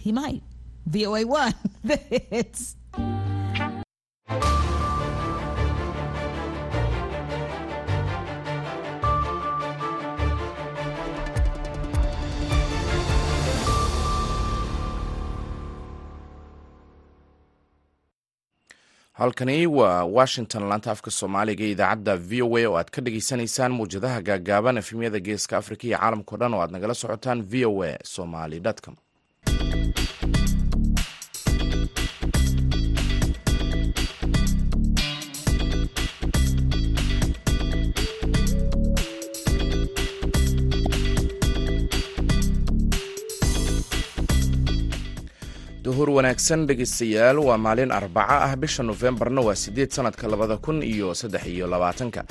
He might. VOA one. it's halkani waa washington laanta afka soomaaliga idaacadda v o a oo aad ka dhagaysanaysaan mawjadaha gaagaaban efemyada geeska afrika iyo caalamkao dhan oo aad nagala socotaan v o a somaly com duhur wanaagsan dhegeystayaal waa maalin arbaca ah. Bisha nofembarna waa sideed sanadka labada kun iyo saddex iyo labaatanka.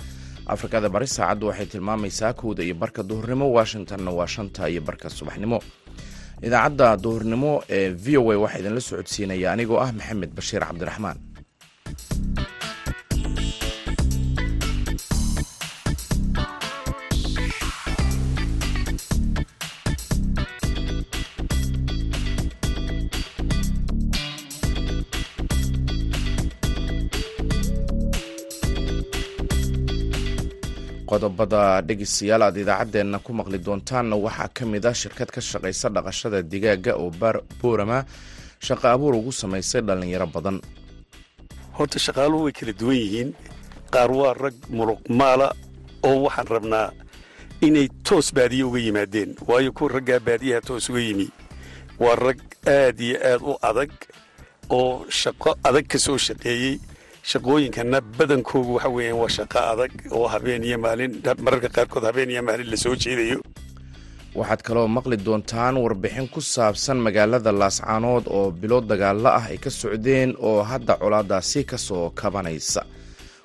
Afrikada bari saacaddu waxay tilmaamaysaa kowda iyo barka duhurnimo. Washingtonna waa shanta iyo barka subaxnimo idaacadda duhurnimo ee v o a waxaa idinla socodsiinaya anigoo ah maxamed bashiir cabdiraxmaan qodobada dhegeystayaal aad idaacaddeenna ku maqli doontaanna waxaa ka mid ah shirkad ka shaqaysa dhaqashada digaaga oo boorama shaqo abuur ugu samaysay dhallinyaro badan. Horta shaqaaluhu way kala duwan yihiin. Qaar waa rag muruq maala oo waxaan rabnaa inay toos baadiye uga yimaadeen waayo kuwa raggaa baadiyaha toos uga yimi waa rag aad iyo aad u adag oo shaqo adag ka soo shaqeeyey shaqooyinkana badankoogu waxa weeyaan waa shaqo adag oo habeen iyo maalin mararka qaarkood habeen iyo maalin la jeedayo. Waxaad kaloo maqli doontaan warbixin ku saabsan magaalada laascaanood oo bilo dagaalo ah ay ka socdeen oo hadda colaadaasi ka soo kabanaysa.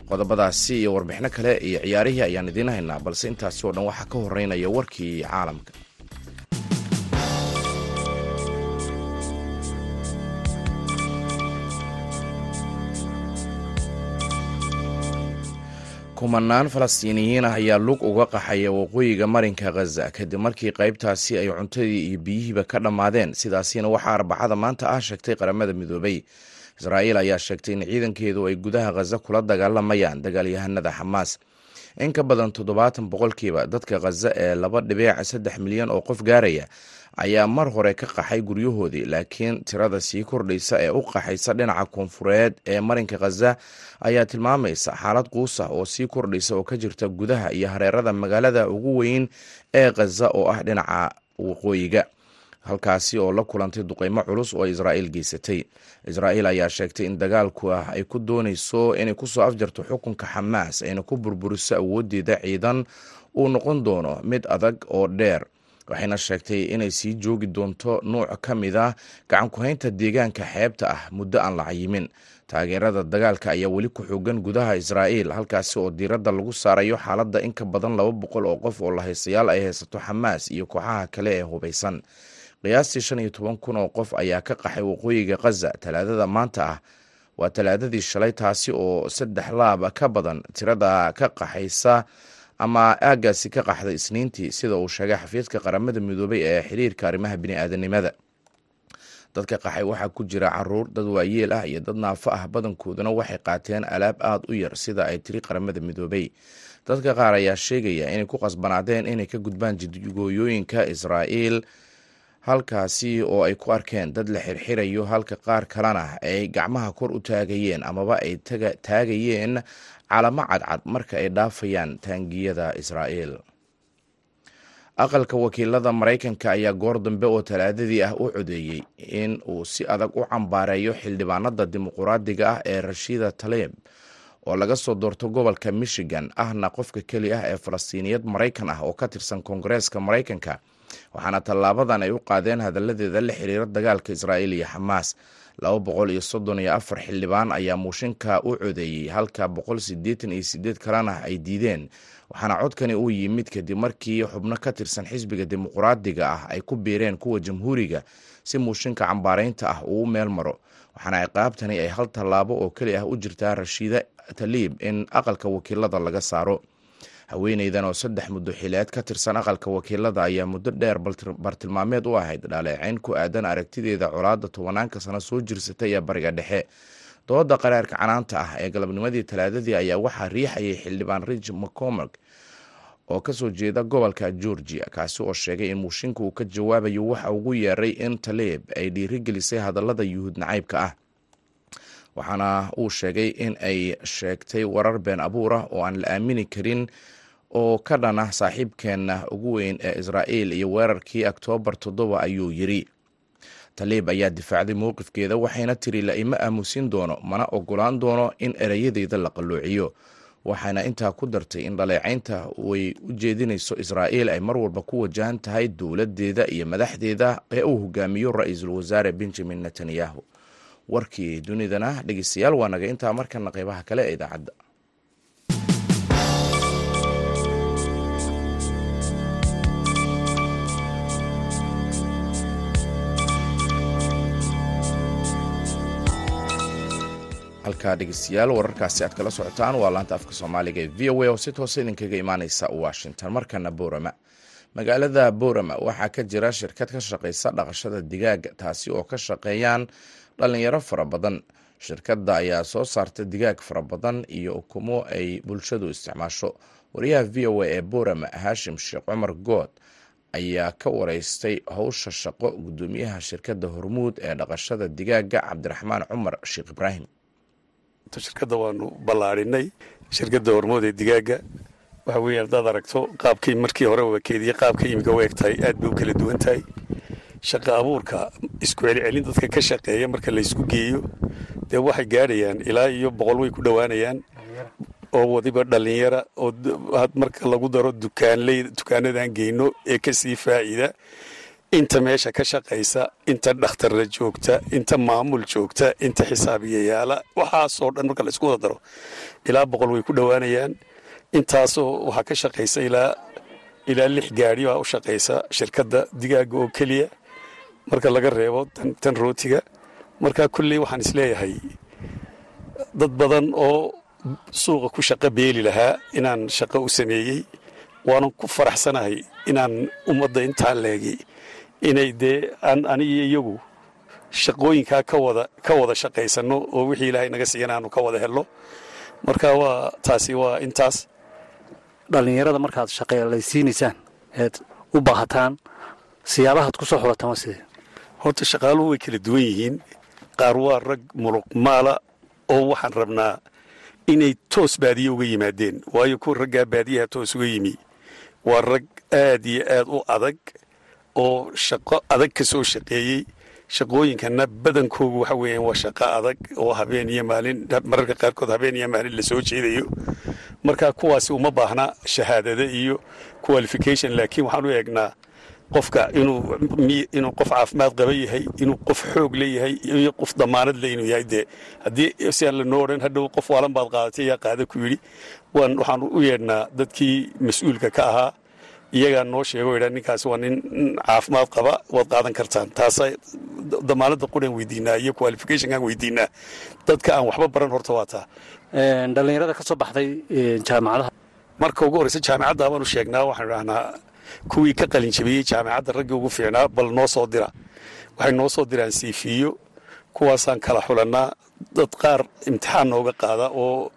Qodobadaasi iyo warbixino kale iyo ciyaarihii ayaan idiin haynaa balse intaasi oo dhan waxaa ka horeynaya warkii caalamka kumanaan falastiiniyiin ah ayaa lug uga qaxaya waqooyiga marinka khaza kadib markii qaybtaasi ay cuntadii iyo biyihiiba ka dhammaadeen sidaasina waxaa arbacada maanta ah sheegtay qaramada midoobay. Israa'iil ayaa sheegtay in ciidankeedu ay gudaha khaza kula dagaalamayaan dagaalyahanada xamaas in ka badan toddobaatan boqolkiiba dadka khaza ee laba dhibiic saddex milyan oo qof gaaraya ayaa mar hore ka qaxay guryahoodii laakiin tirada sii kordhaysa ee u qaxaysa dhinaca koonfureed ee marinka khaza ayaa tilmaamaysa xaalad quus ah oo sii kordhaysa oo ka jirta gudaha iyo hareerada magaalada ugu weyn ee khaza oo ah dhinaca waqooyiga. Halkaasi oo la kulantay duqeymo culus oo israa'iil geysatay. Israa'iil ayaa sheegtay in dagaalku ah ay ku doonayso inay ku soo afjarto xukunka xamaas ayna ku burburiso awoodeeda ciidan uu noqon doono mid adag oo dheer waxayna sheegtay inay sii joogi doonto nuuc ka mid ah gacan ku-haynta deegaanka xeebta ah muddo aan la cayimin. Taageerada dagaalka ayaa weli ku xoogan gudaha israa'iil halkaasi oo diiradda lagu saarayo xaaladda in ka badan laba boqol oo qof oo lahaystayaal ay haysato xamaas iyo kooxaha kale ee hubaysan. Qiyaastii shan iyo toban kun oo qof ayaa ka qaxay waqooyiga khaza talaadada maanta ah. Waa talaadadii shalay taasi oo saddex laab ka badan tirada ka qaxaysa ama aagaasi ka qaxday isniintii sida uu sheegay xafiiska qaramada midoobay ee xiriirka arrimaha bini'aadanimada. Dadka qaxay waxaa ku jira carruur dad waayeel ah iyo dad naafo ah. Badankooduna waxay qaateen alaab aada u yar sida ay tiri qaramada midoobay. Dadka qaar ayaa sheegaya inay ku qasbanaadeen inay ka gudbaan jidgooyooyinka israa'iil halkaasi oo ay ku arkeen dad la xirxirayo halka qaar kalena ay gacmaha kor u taagayeen amaba ay taagayeen calamo cadcad marka ay dhaafayaan taangiyada israa'iil. Aqalka wakiilada maraykanka ayaa goor dambe oo talaadadii ah u codeeyey in uu si adag u cambaareeyo xildhibaanada dimuquraadiga ah ee rashiida taleeb oo laga soo doorto gobolka michigan ahna qofka keli ah ee falastiiniyad maraykan ah oo ka tirsan koongareeska maraykanka waxaana tallaabadan ay u qaadeen hadalladeeda la xiriira dagaalka israa'iil iyo xamaas. Laba boqol iyo soddon iyo afar xildhibaan ayaa muushinka u codeeyey halka boqol siddeetan iyo sideed kalena ay diideen waxaana codkani uu yimid kadib markii xubno ka tirsan xisbiga dimuquraadiga ah ay ku biireen kuwa jamhuuriga si muushinka cambaaraynta ah uu u meel maro. Waxaana ciqaabtani ay hal tallaabo oo keli ah u jirtaa rashiida taliib in aqalka wakiilada laga saaro haweeneydan oo saddex muddo xileed ka tirsan aqalka wakiilada ayaa muddo dheer bartilmaameed u ahayd dhaleeceyn ku aadan aragtideeda colaadda tobanaanka sano soo jirsatay ee bariga dhexe. Dooda qaraarka canaanta ah ee galabnimadii talaadadii ayaa waxaa riixayay xildhibaan rich mccormack oo ka soo jeeda gobolka georgia kaasi oo sheegay in muushinka uu ka jawaabayo waxa ugu yeeray in taleeb ay dhiirigelisay hadallada yuhuud nacaybka ah. Waxaana uu sheegay in ay sheegtay warar been abuur ah oo aan la aamini karin oo ka dhan ah saaxiibkeenna ugu weyn ee israa'iil iyo weerarkii oktoobar toddoba ayuu yiri taliib ayaa difaacday mowqifkeeda waxayna tiri la ima aamusin doono mana ogolaan doono in ereyadeyda la qalloociyo waxaana intaa ku dartay in dhaleecaynta way u jeedinayso israa'iil ay mar walba ku wajahan tahay dowladdeeda iyo madaxdeeda ee uu hogaamiyo ra'iisul wasaare benjamin netanyahu. Warkii dunidana dhegeystayaal waa naga intaa markana qeybaha kale ee idaacadda halkaa dhegeystayaal wararkaasi aad kala socotaan. Waa laanta afka soomaaliga ee v o a oo si toosa idinkaga imaaneysa washington. Markana boorama. Magaalada boorama waxaa ka jira shirkad ka shaqeysa dhaqashada digaaga taasi oo ka shaqeeyaan dhalinyaro fara badan. Shirkadda ayaa soo saarta digaag fara badan iyo ukumo ay bulshadu isticmaasho. Wariyaha v o a ee boorama haashim sheekh cumar good ayaa ka wareystay howsha shaqo gudoomiyaha shirkadda hormuud ee dhaqashada digaaga cabdiraxmaan cumar sheekh ibraahim shirkadda waanu ballaadhinay. Shirkadda hormood ee digaaga. Waxa weeye haddaad aragto qaabkii markii hore wakeediye qaabka imika u eg tahay aad bay u kala duwan tahay shaqa abuurka isku celcelin dadka ka shaqeeya marka laysku geeyo dee waxay gaadhayaan ilaa iyo boqol way ku dhowaanayaan. Oo wadiba dhallinyara oo marka lagu daro dukaanley dukaanadaan geyno ee ka sii faa'iida inta meesha ka shaqaysa inta dhakhtarra joogta inta maamul joogta inta xisaabiyayaala waxaasoo dhan marka laysku wada daro. Ilaa boqol way ku dhowaanayaan. Intaasoo waxaa ka shaqaysa ilaa lix gaari baa u shaqaysa shirkadda digaaga oo keliya. Marka laga reebo tan rootiga marka kulley waxaan is leeyahay dad badan oo suuqa ku shaqo beeli lahaa inaan shaqo u sameeyey waanan ku faraxsanahay inaan ummadda intaan leegi inay dee aan anigiyo iyagu shaqooyinkaa ka wada ka wada shaqaysanno oo wixii ilaahay naga siiyan aanu ka wada helno. Marka waa taasi waa intaas. Dhallinyarada markaad shaqeelaysiinaysaan eed u baahataan siyaabahaad ku soo xulataan waa sidee? Horta shaqaaluhu way kala duwan yihiin. Qaar waa rag muluq maala oo waxaan rabnaa inay toos baadiye uga yimaadeen waayo kuwa raggaa baadiyaha toos uga yimi. Waa rag aad iyo aad u adag oo shaqo adag ka soo shaqeeyey. Shaqooyinkana badankoogu waxa weeyaan waa shaqo adag oo habeen iyo maalin mararka qaarkood habeen iyo maalin la soo jeedayo. Marka kuwaasi uma baahna shahaadada iyo qualification laakiin waxaan u eegnaa qofka inuu qof caafimaad qaba yahay inuu qof xoog leeyahay iyo qof damaanad le inuu yahay. Dee haddii si aan lanoo odhan hadhow qof waalan baad qaadatay ayaa qaada ku yidhi. Waan waxaan u yeedhnaa dadkii mas'uulka ka ahaa iyagaa noo sheego idhaa ninkaasi waa nin caafimaad qaba waad qaadan kartaan. Taasa damaanadda quraan weydiinaa iyo qualificationkaan weydiinaa. Dadka aan waxba baran horta waa taa. Dhallinyarada ka soo baxday jaamacadaha. Marka ugu horreysa jaamicadda baanu sheegnaa waxaan idhahnaa kuwii ka qalin jabiyey jaamicadda raggii ugu fiicnaa bal noo soo dira. Waxay noo soo diraan siifiyo kuwaasaan kala xulannaa dad qaar imtixaan nooga qaada oo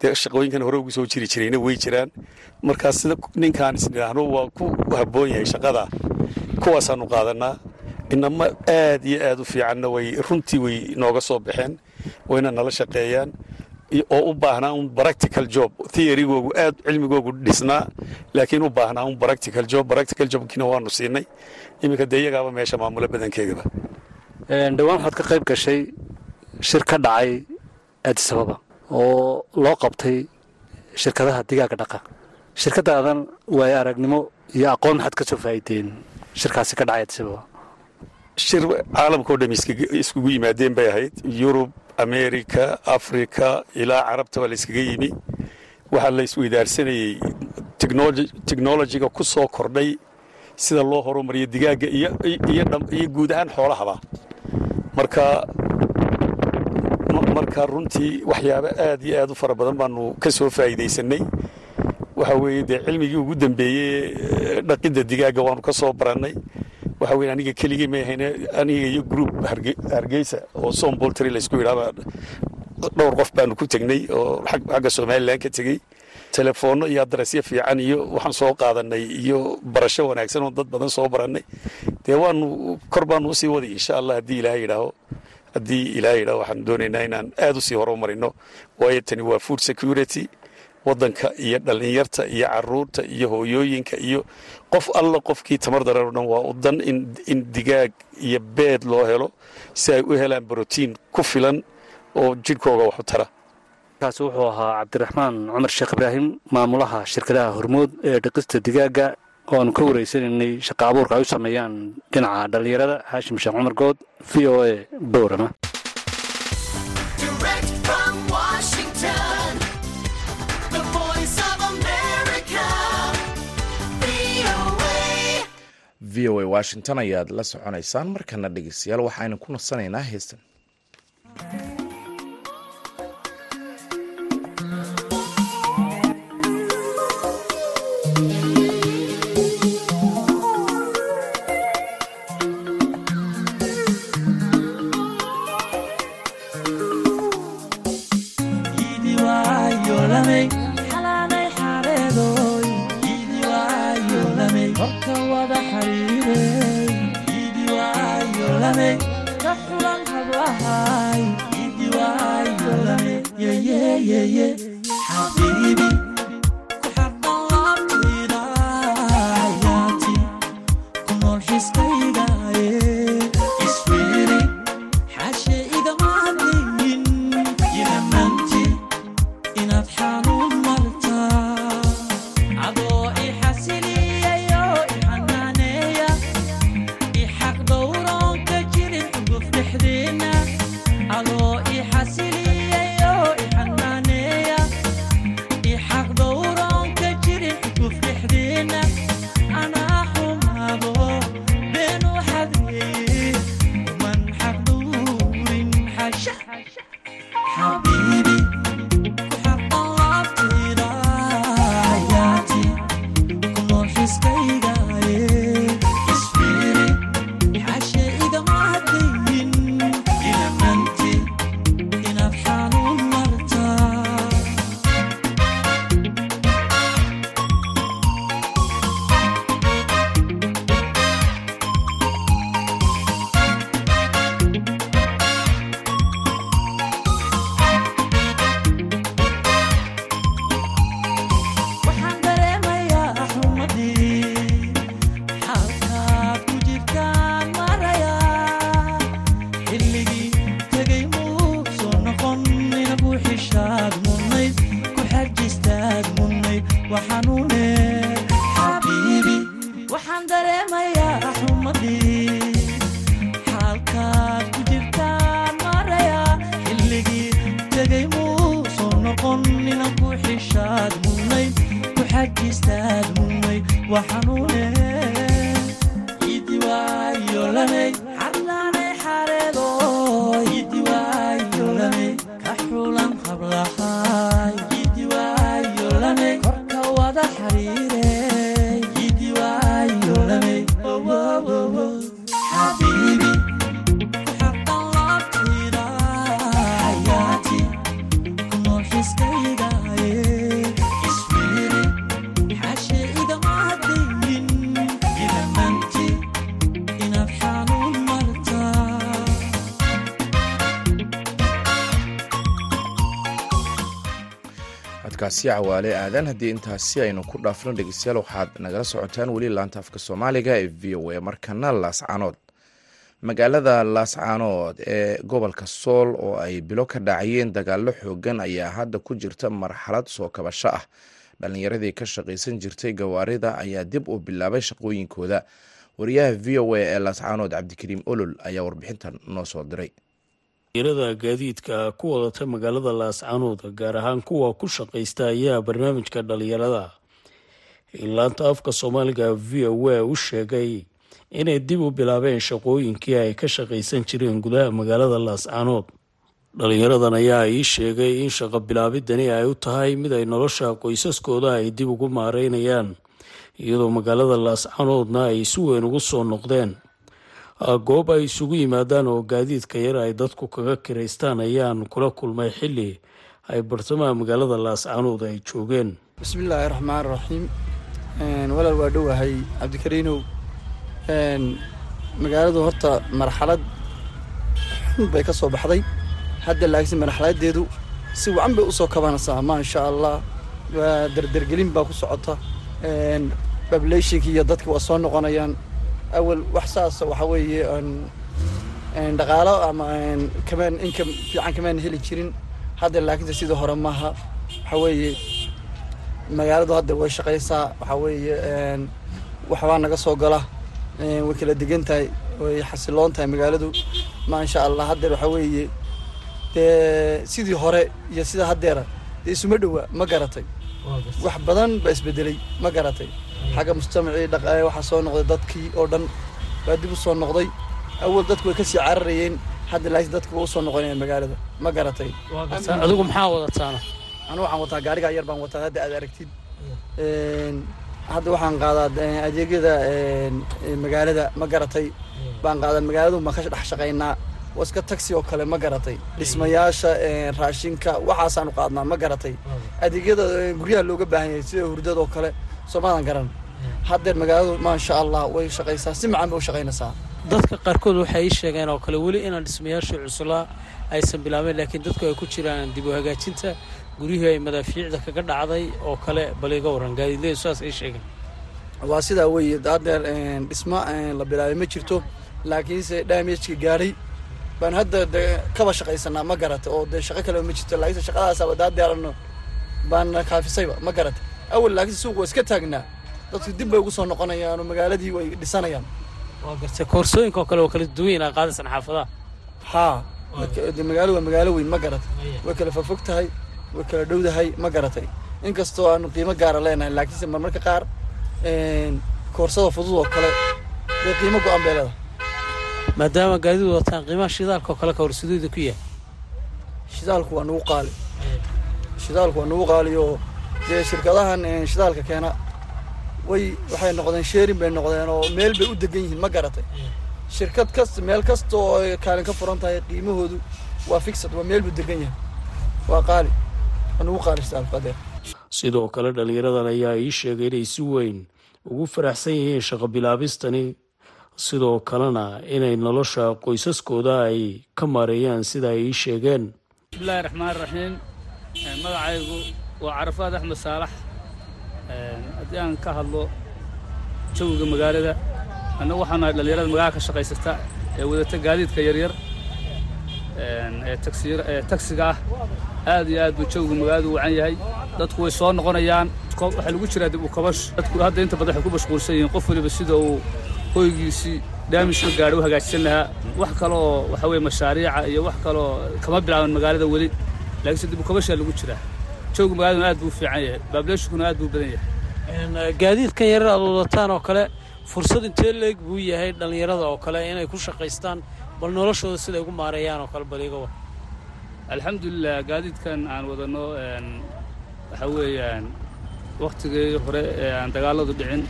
dee shaqooyinkan hore ugu soo jiri jirayna way jiraan. Markaa sida ninkaan isnidhaahno waa ku habboon yahay shaqada. Kuwaasaanu qaadanaa. Inama aad iyo aad u fiicanna way runtii way nooga soo baxeen wayna nala shaqeeyaan. Oo u baahnaa un practical job. Theorygoogu aad cilmigoogu dhisnaa laakiin u baahnaa un practical job. Practical jobkiina waanu siinay. Iminka dee iyagaaba meesha maamula badankeegaba. Dhowaan waxaad ka qayb gashay shir ka dhacay aadisababa oo loo qabtay shirkadaha digaaga dhaqa. Shirkadaadan waayo aragnimo iyo aqoon maxaad ka soo faa'iideen. Shirkaasi ka dhacay aadisababa shir caalamkao dham iskugu yimaadeen bay ahayd. Yurub amerika afrika ilaa carabta baa la yskaga yimi. Waxaa la isweydaarsanayey technolojiga ku soo kordhay sida loo horumariyo digaagga iyo guud ahaan xoolahaba. Marka marka runtii waxyaabo aad iyo aad u fara badan baanu ka soo faa'iidaysanay waxa weeye dee cilmigii ugu dambeeyey dhaqidda digaagga waanu ka barannay. Waxa weye aniga keligii may ahayne aniga iyo group hargeysa oo som boltry laysku yidhaaba dhowr qof baanu ku tegnay oo xagga somalilan ka tegey telefoonno iyo adarasyo fiican iyo waxaan soo qaadanay iyo barasho wanaagsan oo dad badan soo barannay. Dee waanu kor baanu u sii waday insha allah haddii ilaahay yidhaaho haddii ilaahay yidhaho waxaan doonaynaa inaan aad u sii horumarino. Waayo tani waa food security waddanka iyo dhallinyarta iyo carruurta iyo hooyooyinka iyo qof alla qofkii tamar o dhan waa u dan in digaag iyo beed loo helo si ay u helaan brotiin ku filan oo jidhkooga waxu tara. Kaasi wuxuu ahaa cabdiraxmaan cumar sheekh ibraahim maamulaha shirkadaha hormood ee dhiqista digaagga oo aanu ka wareysanaynay shaqa abuurka ay u sameeyaan dhinaca dhallinyarada. Haashim sheekh cumar good v o a bowrama. V o a. Washington ayaad la soconaysaan. Markana dhegeystayaal waxaynu ku nasanaynaa heestan waxaan dareemayaa raxumadii xaalkaad ku jirtaan maaraya xilligii tegay muu soo noqon inanku xishaad mudnay ku xajistaad mudnay codkaasi cawaale aadan haddii intaasi aynu ku dhaafno dhegeystayaal waxaad nagala socotaan weli laanta afka soomaaliga ee v o a. Markana laascaanood magaalada laascaanood ee gobolka sool oo ay bilo ka dhacayeen dagaalo xoogan ayaa hadda ku jirta marxalad soo kabasho ah. Dhallinyaradii ka shaqaysan jirtay gawaarida ayaa dib u bilaabay shaqooyinkooda. Wariyaha v o a ee laascaanood cabdikariim olol ayaa warbixintan noo soo diray irada gaadiidka ku wadata magaalada laascaanood gaar ahaan kuwa ku shaqaysta ayaa barnaamijka dhalinyarada laanta afka soomaaliga v o a u sheegay inay dib u bilaabeen shaqooyinkii ay ka shaqaysan jireen gudaha magaalada laascaanood dhalinyaradan ayaa ii sheegay in shaqo bilaabidani ay u tahay mid ay nolosha qoysaskooda ay dib ugu maareynayaan iyadoo magaalada laascanoodna ay si weyn ugu soo noqdeen goob ay isugu yimaadaan oo gaadiidka yar ay dadku kaga kiraystaan ayaan kula kulmay xilli ay bartamaha magaalada laascanood ay joogeen. Bismillaahi raxmaan raxiim walaal waa dhowahay cabdikariinow. Magaaladu horta marxalad xun bay ka soo baxday. Hadda laakiin marxaladeedu si wacan bay u soo kabanaysaa maasha allah waa derdergelin baa ku socota. Bablationki iyo dadki waa soo noqonayaan awal wax saasa waxa weeye dhaqaalo ama kamaan inka fiican kamaan heli jirin hadda laakiinse sidii hore maaha waxa weeye magaaladu hadda way shaqaysaa waxaa weeye waxbaa naga soo gala way kala degan tahay way xasiloon tahay magaaladu maasha allah haddeer waxaa weeye dee sidii hore iyo sida haddeera dee isuma dhowa ma garatay wax badan baa isbedelay ma garatay xagga mujtamacii waxaa soo noqday dadkii oo dhan baa dib u soo noqday. Awal dadku way ka sii cararayeen hadda laakiin dadku waa u soo noqonayaan magaalada ma garatay. Adigu maxaa wadataana anu waxaan wataa gaarigaa yar baan wataa hadda aad aragtid. Hadda waxaan qaadaa adeegyada magaalada ma garatay. Baan qaadaa magaaladu baan ka dhex shaqaynaa. Waa iska taxi oo kale ma garatay. Dhismayaasha raashinka waxaasaanu qaadnaa ma garatay. Adeegyada guryaha looga baahan yahay sida hurdada oo kale soomaadan garan haddeer magaaladu maasha allah way shaqaysaa. Si macan bay u shaqaynaysaa. Dadka qaarkood waxay ii sheegeen oo kale weli inaan dhismayaasha cuslaa aysan bilaabeen laakiin dadku ay ku jiraan dib u hagaajinta. Guryihii ay madaafiicda kaga dhacday oo kale bal iga waran gaadiidleydu saas ay sheegeen. Waa sidaa weeye haddeer dhismo la bilaabay ma jirto laakiinse damageka gaadhay baan hadda de kaba shaqaysanaa ma garata oo dee shaqo kaleba ma jirto laakiinse shaqadaasaba daadeerano baan kaafisayba ma garata awal laakiinse suuq waa iska taagnaa. Dadku dib bay ugu soo noqonayaan oo magaaladii way dhisanayaan. Waa gartay koorsooyinka oo kale oo kala duwan aa qaadaysan xaafadaha. Haa magaalo waa magaalo weyn ma garatay. Way kala fogfog tahay way kala dhowdahay ma garatay. Inkastoo aanu qiimo gaara leenahay laakiinse marmarka qaar koorsada fudud oo kale dee qiimo go-an bay leedahay. Maadaama gaadidu wataan qiimaha shidaalka oo kale ka horsidooda ku yahay shidaalku waa nagu qaali. Shidaalku waa nagu qaali oo dee shirkadahan shidaalka keena way waxay noqdeen sheerin bay noqdeen oo meel bay u degan yihiin ma garatay. Shirkad kasta meel kasta oo kaalin ka furan tahay qiimahoodu waa fixad waa meel buu degan yahay. Waa qaali. Waa nagu qaali sidoo kale dhalinyaradan ayaa ii sheegay inay si weyn ugu faraxsan yihiin shaqo bilaabistani. Sidoo kalena inay nolosha qoysaskooda ay ka maareeyaan sida ay ii sheegeen. Bismillahi raxmaan raxiim magacaygu waa carafaad axmed saalax. Haddii aan ka hadlo jawiga magaalada annagu waxaan nahay dhallinyarada magaala ka shaqaysata ee wadata gaadiidka yaryar. Ee tagsiga ah aad iyo aad buu jawiga magaaladu wacan yahay. Dadku way soo noqonayaan. Waxaa lagu jiraa dib u kabash. Dadku hadda inta badan waxay ku mashquulsan yihiin qof waliba sida uu hoygiisii daamish ka gaadho u hagaajisan lahaa. Wax kaleoo waxa weye mashaariica iyo wax kaleoo kama bilaaban magaalada weli. Laakiinse dib u kabashaa lagu jiraa jawga magaaladuna aad buu u fiican yahay. Baableshikuna aad buu badan yahay. Gaadiidkan yarar aad wadataan oo kale fursad intee leeg buu yahay dhallinyarada oo kale inay ku shaqaystaan bal noloshooda siday ugu maareeyaan oo kale bal iga war alxamdulilah gaadiidkan aan wadanno waxa weeyaan wakhtigii hore ee aan dagaalladu dhicin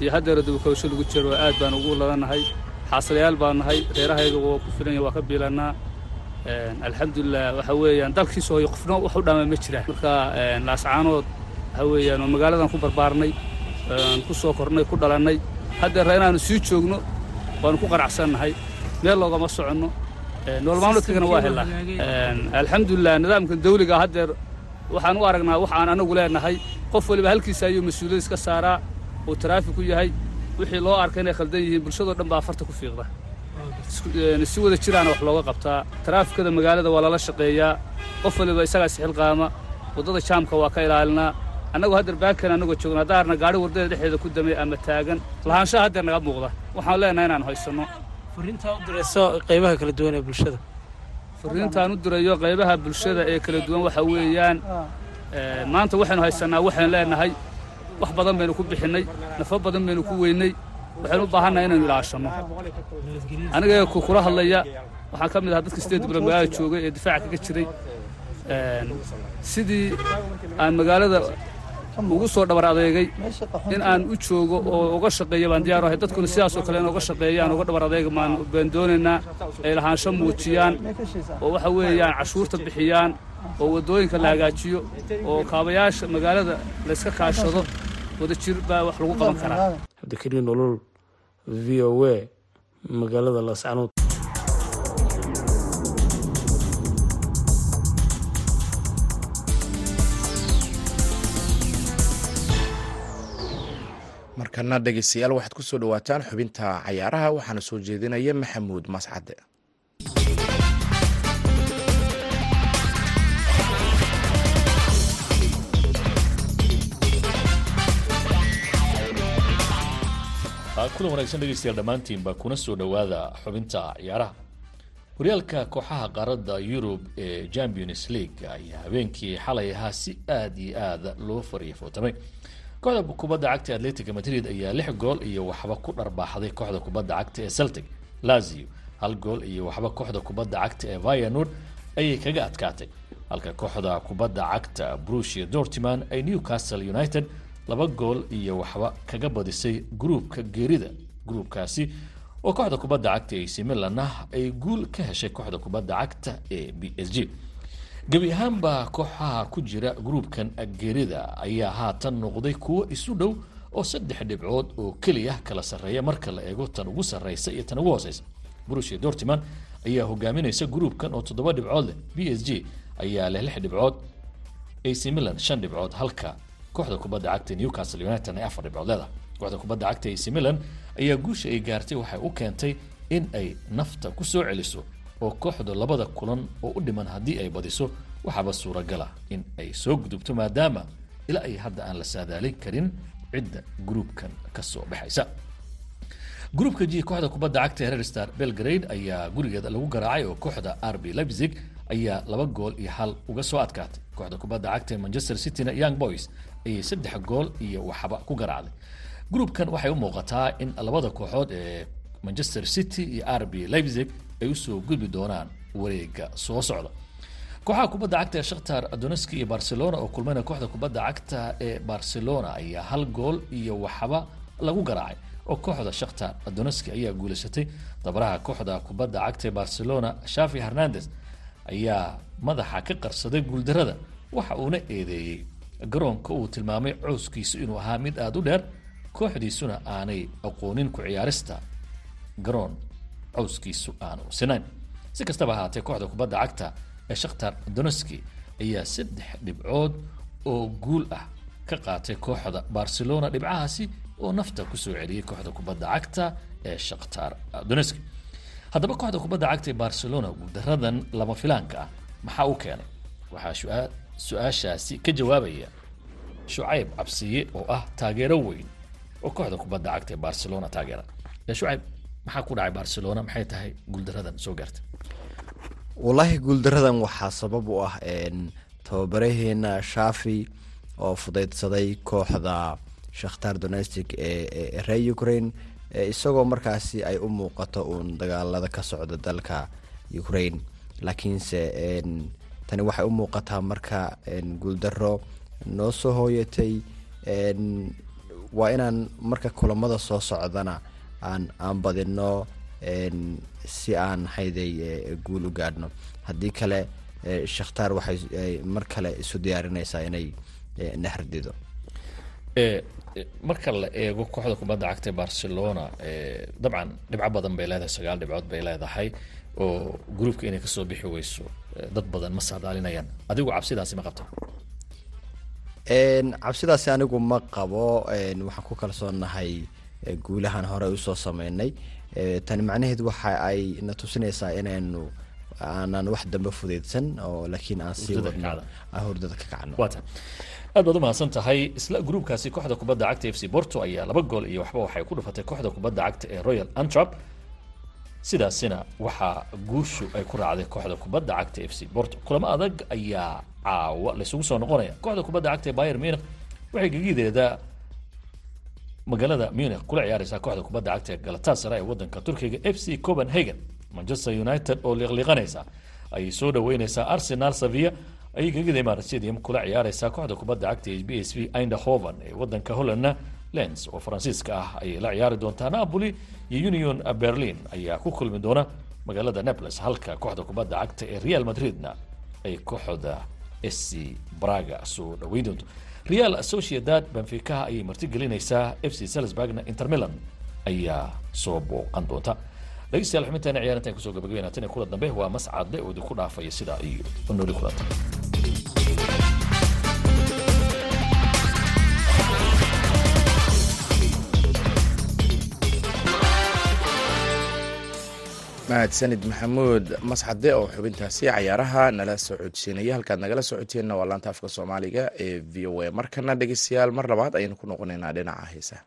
iyo haddeera dibukabasho lagu jiro aad baan ugu ladannahay xaasalayaal baan nahay reerahayga waa ku filanya waa ka biilannaa alxamdulilah waxa weeyaan dalkiisa hooyo qofna wax u dhaama ma jiraan. Marka laascaanood waxa weeyaan waa magaaladan ku barbaarnay ku soo kornay ku dhalannay haddeera inaannu sii joogno waanu ku qanacsannahay meel loogama soconno. Nool maalmoodkaygana waa helnaa alxamdulilah nidaamkan dawliga haddeer waxaan u aragnaa wax aan anagu leenahay qof waliba halkiisa ayuu mas'uuliyad iska saaraa uu taraafiku yahay wixii loo arka inay khaldan yihiin bulshadoo dhan baa farta ku fiiqda si wada jiraana wax looga qabtaa taraafikada magaalada waa lala shaqeeyaa. Qof waliba isagaa isxilqaama waddada jaamka waa ka ilaalinaa annagu haddeer baankan annagoo joogno haddaarna gaadhi waddada dhexdeeda ku damay ama taagan. Lahaanshaha haddeer naga muuqda. Waxaan leenahay inaan haysanno. Fariintaa u dirayso qaybaha kala duwan ee bulshada. Fariintaan u dirayo qaybaha bulshada ee kala duwan waxa weeyaan maanta waxaynu haysannaa waxaynu leenahay wax badan baynu ku bixinnay nafo badan baynu ku weynay waxaynu u baahannahay inaynu ilaashanno aniga kula hadlaya waxaan ka mid ahaa dadka sideed bilood magaalada joogay ee difaaca kaga jiray sidii aan magaalada ugu soo dhabar adeegay in aan u joogo oo uga shaqeeya baan diyaar ahay dadkuna sidaasoo kale in uga shaqeeyaan uga dhabar adeega baan baan doonaynaa ay lahaansho muujiyaan oo waxa weeyaan cashuurta bixiyaan oo waddooyinka la hagaajiyo oo kaabayaasha magaalada layska kaashado wadajir baa wax lagu qaban karaa. Cabdikariin nolol v o a magaalada laascanood markana dhegeystayaal waxaad ku soo dhowaataan xubinta cayaaraha waxaana soo jeedinaya maxamuud mascade kulan wanaagsan dhegeystayaal dhammaantiinba kuna soo dhowaada xubinta ciyaaraha. Horyaalka kooxaha qaaradda yurub ee champions league ayaa habeenkii xalay ahaa si aada iyo aada loo fariifootamay kooxda kubadda cagta atletica madrid ayaa lix gool iyo waxba ku dharbaaxday kooxda kubadda cagta ee celtic. Lazio hal gool iyo waxba kooxda kubadda cagta ee vianord ayay kaga adkaatay. Halka kooxda kubadda cagta brusia dortiman ay newcastle united laba gool iyo waxba kaga badisay gruubka geerida gruubkaasi oo kooxda kubadda cagta ac milanna ay guul ka heshay kooxda kubadda cagta ee b s g. Gebi ahaanba kooxaha ku jira gruubkan geerida ayaa haatan noqday kuwo isu dhow oo saddex dhibcood oo keliya kala sarreeya marka la eego tan ugu sarreysa iyo tan ugu hooseysa. Brusia dortiman ayaa hogaaminaysa gruubkan oo toddoba dhibcood leh. B s g ayaa leh lix dhibcood ac milan shan dhibcood halka kooxda kubadda cagta newcastle united ay afar dhibcood kooxda kubadda cagta ac milan ayaa guusha ay gaartay waxay u keentay in ay nafta ku soo celiso oo kooxdu labada kulan oo u dhiman haddii ay badiso waxaaba suuragala in ay soo gudubto maadaama ilaa ay hadda aan la saadaalin karin cidda gruubkan ka soo baxaysa. Gruubka g kooxda kubadda cagta ee rer star belgrade ayaa gurigeeda lagu garaacay oo kooxda rb leipzig ayaa laba gool iyo hal uga soo adkaatay. Kooxda kubadda cagta manchester cityna young boys saddex gool iyo waxba ku garaacday. Gruubkan waxay u muuqataa in labada kooxood ee manchester city iyo rb leipzig ay u soo gudbi doonaan wareega soo socda. Kooxaha kubadda cagta ee shakhtar doneski iyo barcelona oo kulmayna kooxda kubadda cagta ee barcelona ayaa hal gool iyo waxba lagu garaacay oo kooxda shakhtar doneski ayaa guulaysatay dabaraha kooxda kubadda cagta ee barcelona shafi hernandez ayaa madaxa ka qarsaday guuldarada waxa uuna eedeeyey garoonka uu tilmaamay cowskiisu inuu ahaa mid aada u dheer kooxdiisuna aanay aqoonin ku ciyaarista garoon cowskiisu aanu sinayn. Si kastaba ahaatee kooxda kubadda cagta ee shakhtar doneski ayaa saddex dhibcood oo guul ah ka qaatay kooxda barcelona dhibcahaasi oo nafta ku soo celiyey kooxda kubadda cagta ee shakhtar doneski haddaba kooxda kubadda cagta ee barcelona guuldaradan lama filaanka ah maxaa u keenay? Waxaa su'aashaasi ka jawaabaya shucayb cabsiye oo ah taageero weyn oo kooxda kubadda cagta ee barcelona taageera. Ee shucayb maxaa ku dhacay barcelona? Maxay tahay guuldaradan? Soo gaartay. Wallaahi guuldaradan waxaa sabab u ah tababaraheena shafi oo fudaydsaday kooxda shakhtar donestic ee reer ukraine isagoo markaasi ay u muuqato uun dagaalada ka socda dalka ukraine. Laakiinse tani waxay u muuqataa marka guuldaro noo soo hooyatay waa inaan marka kulamada soo socdana aan aan badino si aan hayday guul u gaadhno. Haddii kale shakhtaar waxay mar kale isu diyaarinaysaa inay nahardido marka la eego kooxda kubadda cagta barcelona dabcan dhibco badan bay leedahay sagaal dhibcood bay leedahay oo gruubka inay ka soo bixi weyso dad badan ma saadaalinayaan. Adigu cabsidaasi ma qabta cabsidaasi anigu ma qabo. Waxaan ku kalsoonahay guulahan hore u soo sameynay. Tani macnaheed waxa ay na tusinaysaa inaynu aanan wax dambe fudeydsan oo laakiin aan sii wadno. hurdada ka kacno. Waa tahay aad baad umahadsan tahay isla gruubkaasi kooxda kubadda cagta f c borto ayaa laba gool iyo waxba waxay ku dhufatay kooxda kubadda cagta ee royal antrap sidaasina waxaa guushu ay ku raacday kooxda kubadda cagta f c borto kulamo adag ayaa caawa laysugu soo noqonaya. Kooxda kubadda cagta ee bayer munich waxay gegideeda magaalada munich kula ciyaareysaa kooxda kubadda cagta ee galatasaray ee wadanka turkiga. F c copenhagen manchester united oo liqliqanaysa ayay soo dhaweyneysaa arsenal sevilla ayay gegida imarat stadium kula ciyaareysaa kooxda kubadda cagta ee b s v eindhoven ee wadanka hollandna lens oo faransiiska ah ayay la ciyaari doontaa napoli iyo union berlin. Ayaa ku kulmi doona magaalada naples halka kooxda kubadda cagta ee real madridna ay kooxda sc braga soo dhaweyn doonto. Real sociedad benficaha ayay martigelinaysaa f c salisburgna inter milan ayaa soo booqan doonta. Dhegeystayaal xubinteena ciyaarintan ku soo gabagabeynaa tan iyo kula dambe waa mascadle oo idinku dhaafaya sidaa iyo nooli kulanta mahadsanid maxamuud masxade oo xubintaasi cayaaraha nala soo codsiinaya halkaad nagala soo codsiinna waa laanta afka soomaaliga ee v o a. Markana dhegeystayaal mar labaad ayaynu ku noqonaynaa dhinaca heesaha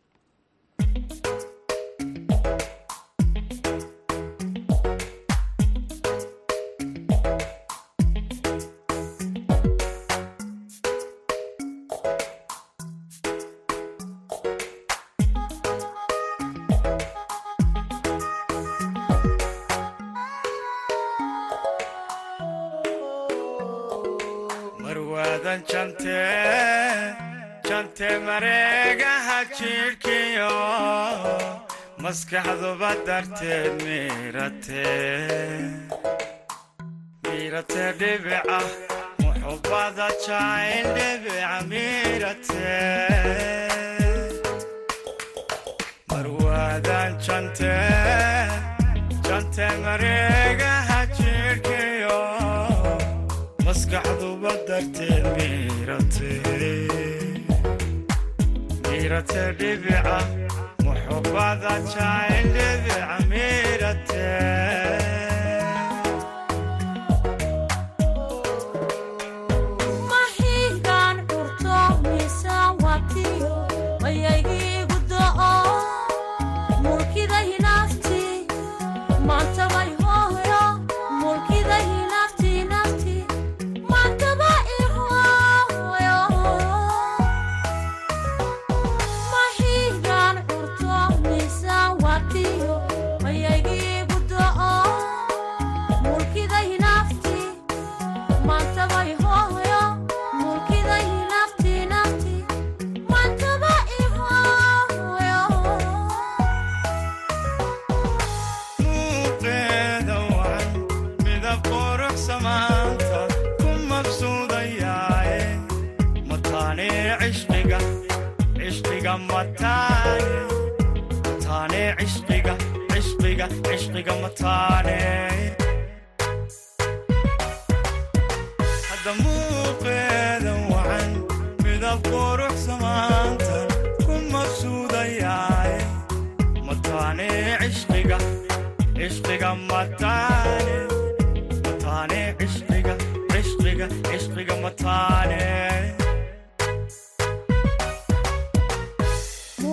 maskaxduba darteed miirate miirate dhibica muxubbada jacayl dhibica miirate marwaadan jante jante mareegaha jidhkiyo maskaxduba darteed miirate miirate dhibica jacayl dhibica miirate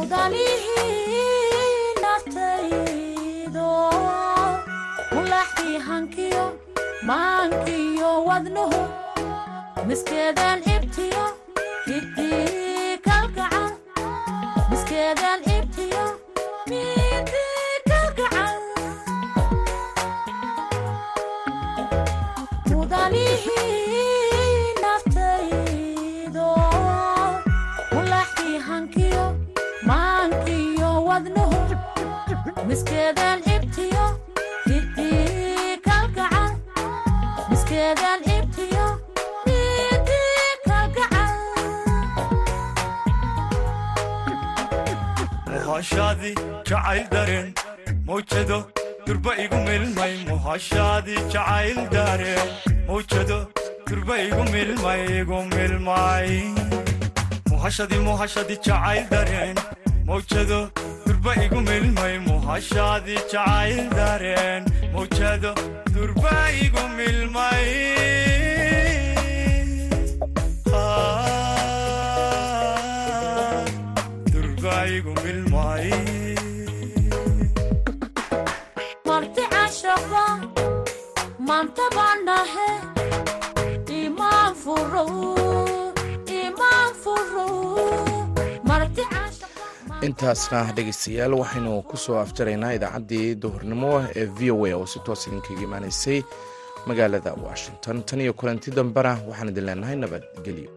mudalihii naftaydo mulaxdii hankiyo maankiyo wadnuhu miskeedaan ibtiyo hidii kalgacan miskeedaan ibtiyo muhashaadii jacayl dareen mawjado durba igu milmay muhashaadii jacayl dareen mawjado durba igu milmay igu milmay muhashadii muhashadii jacayl dareen mawjado durba igu milmay muhashaadii jacayl dareen mawjado durba igu milmay cashaba intaasna dhegeystayaal waxaynu ku soo afjaraynaa idaacaddii duhurnimo ee v o a oo si toos idinkaga imaanaysay magaalada washington. Tan iyo kulanti dambena waxaan idin leenahay nabadgelyo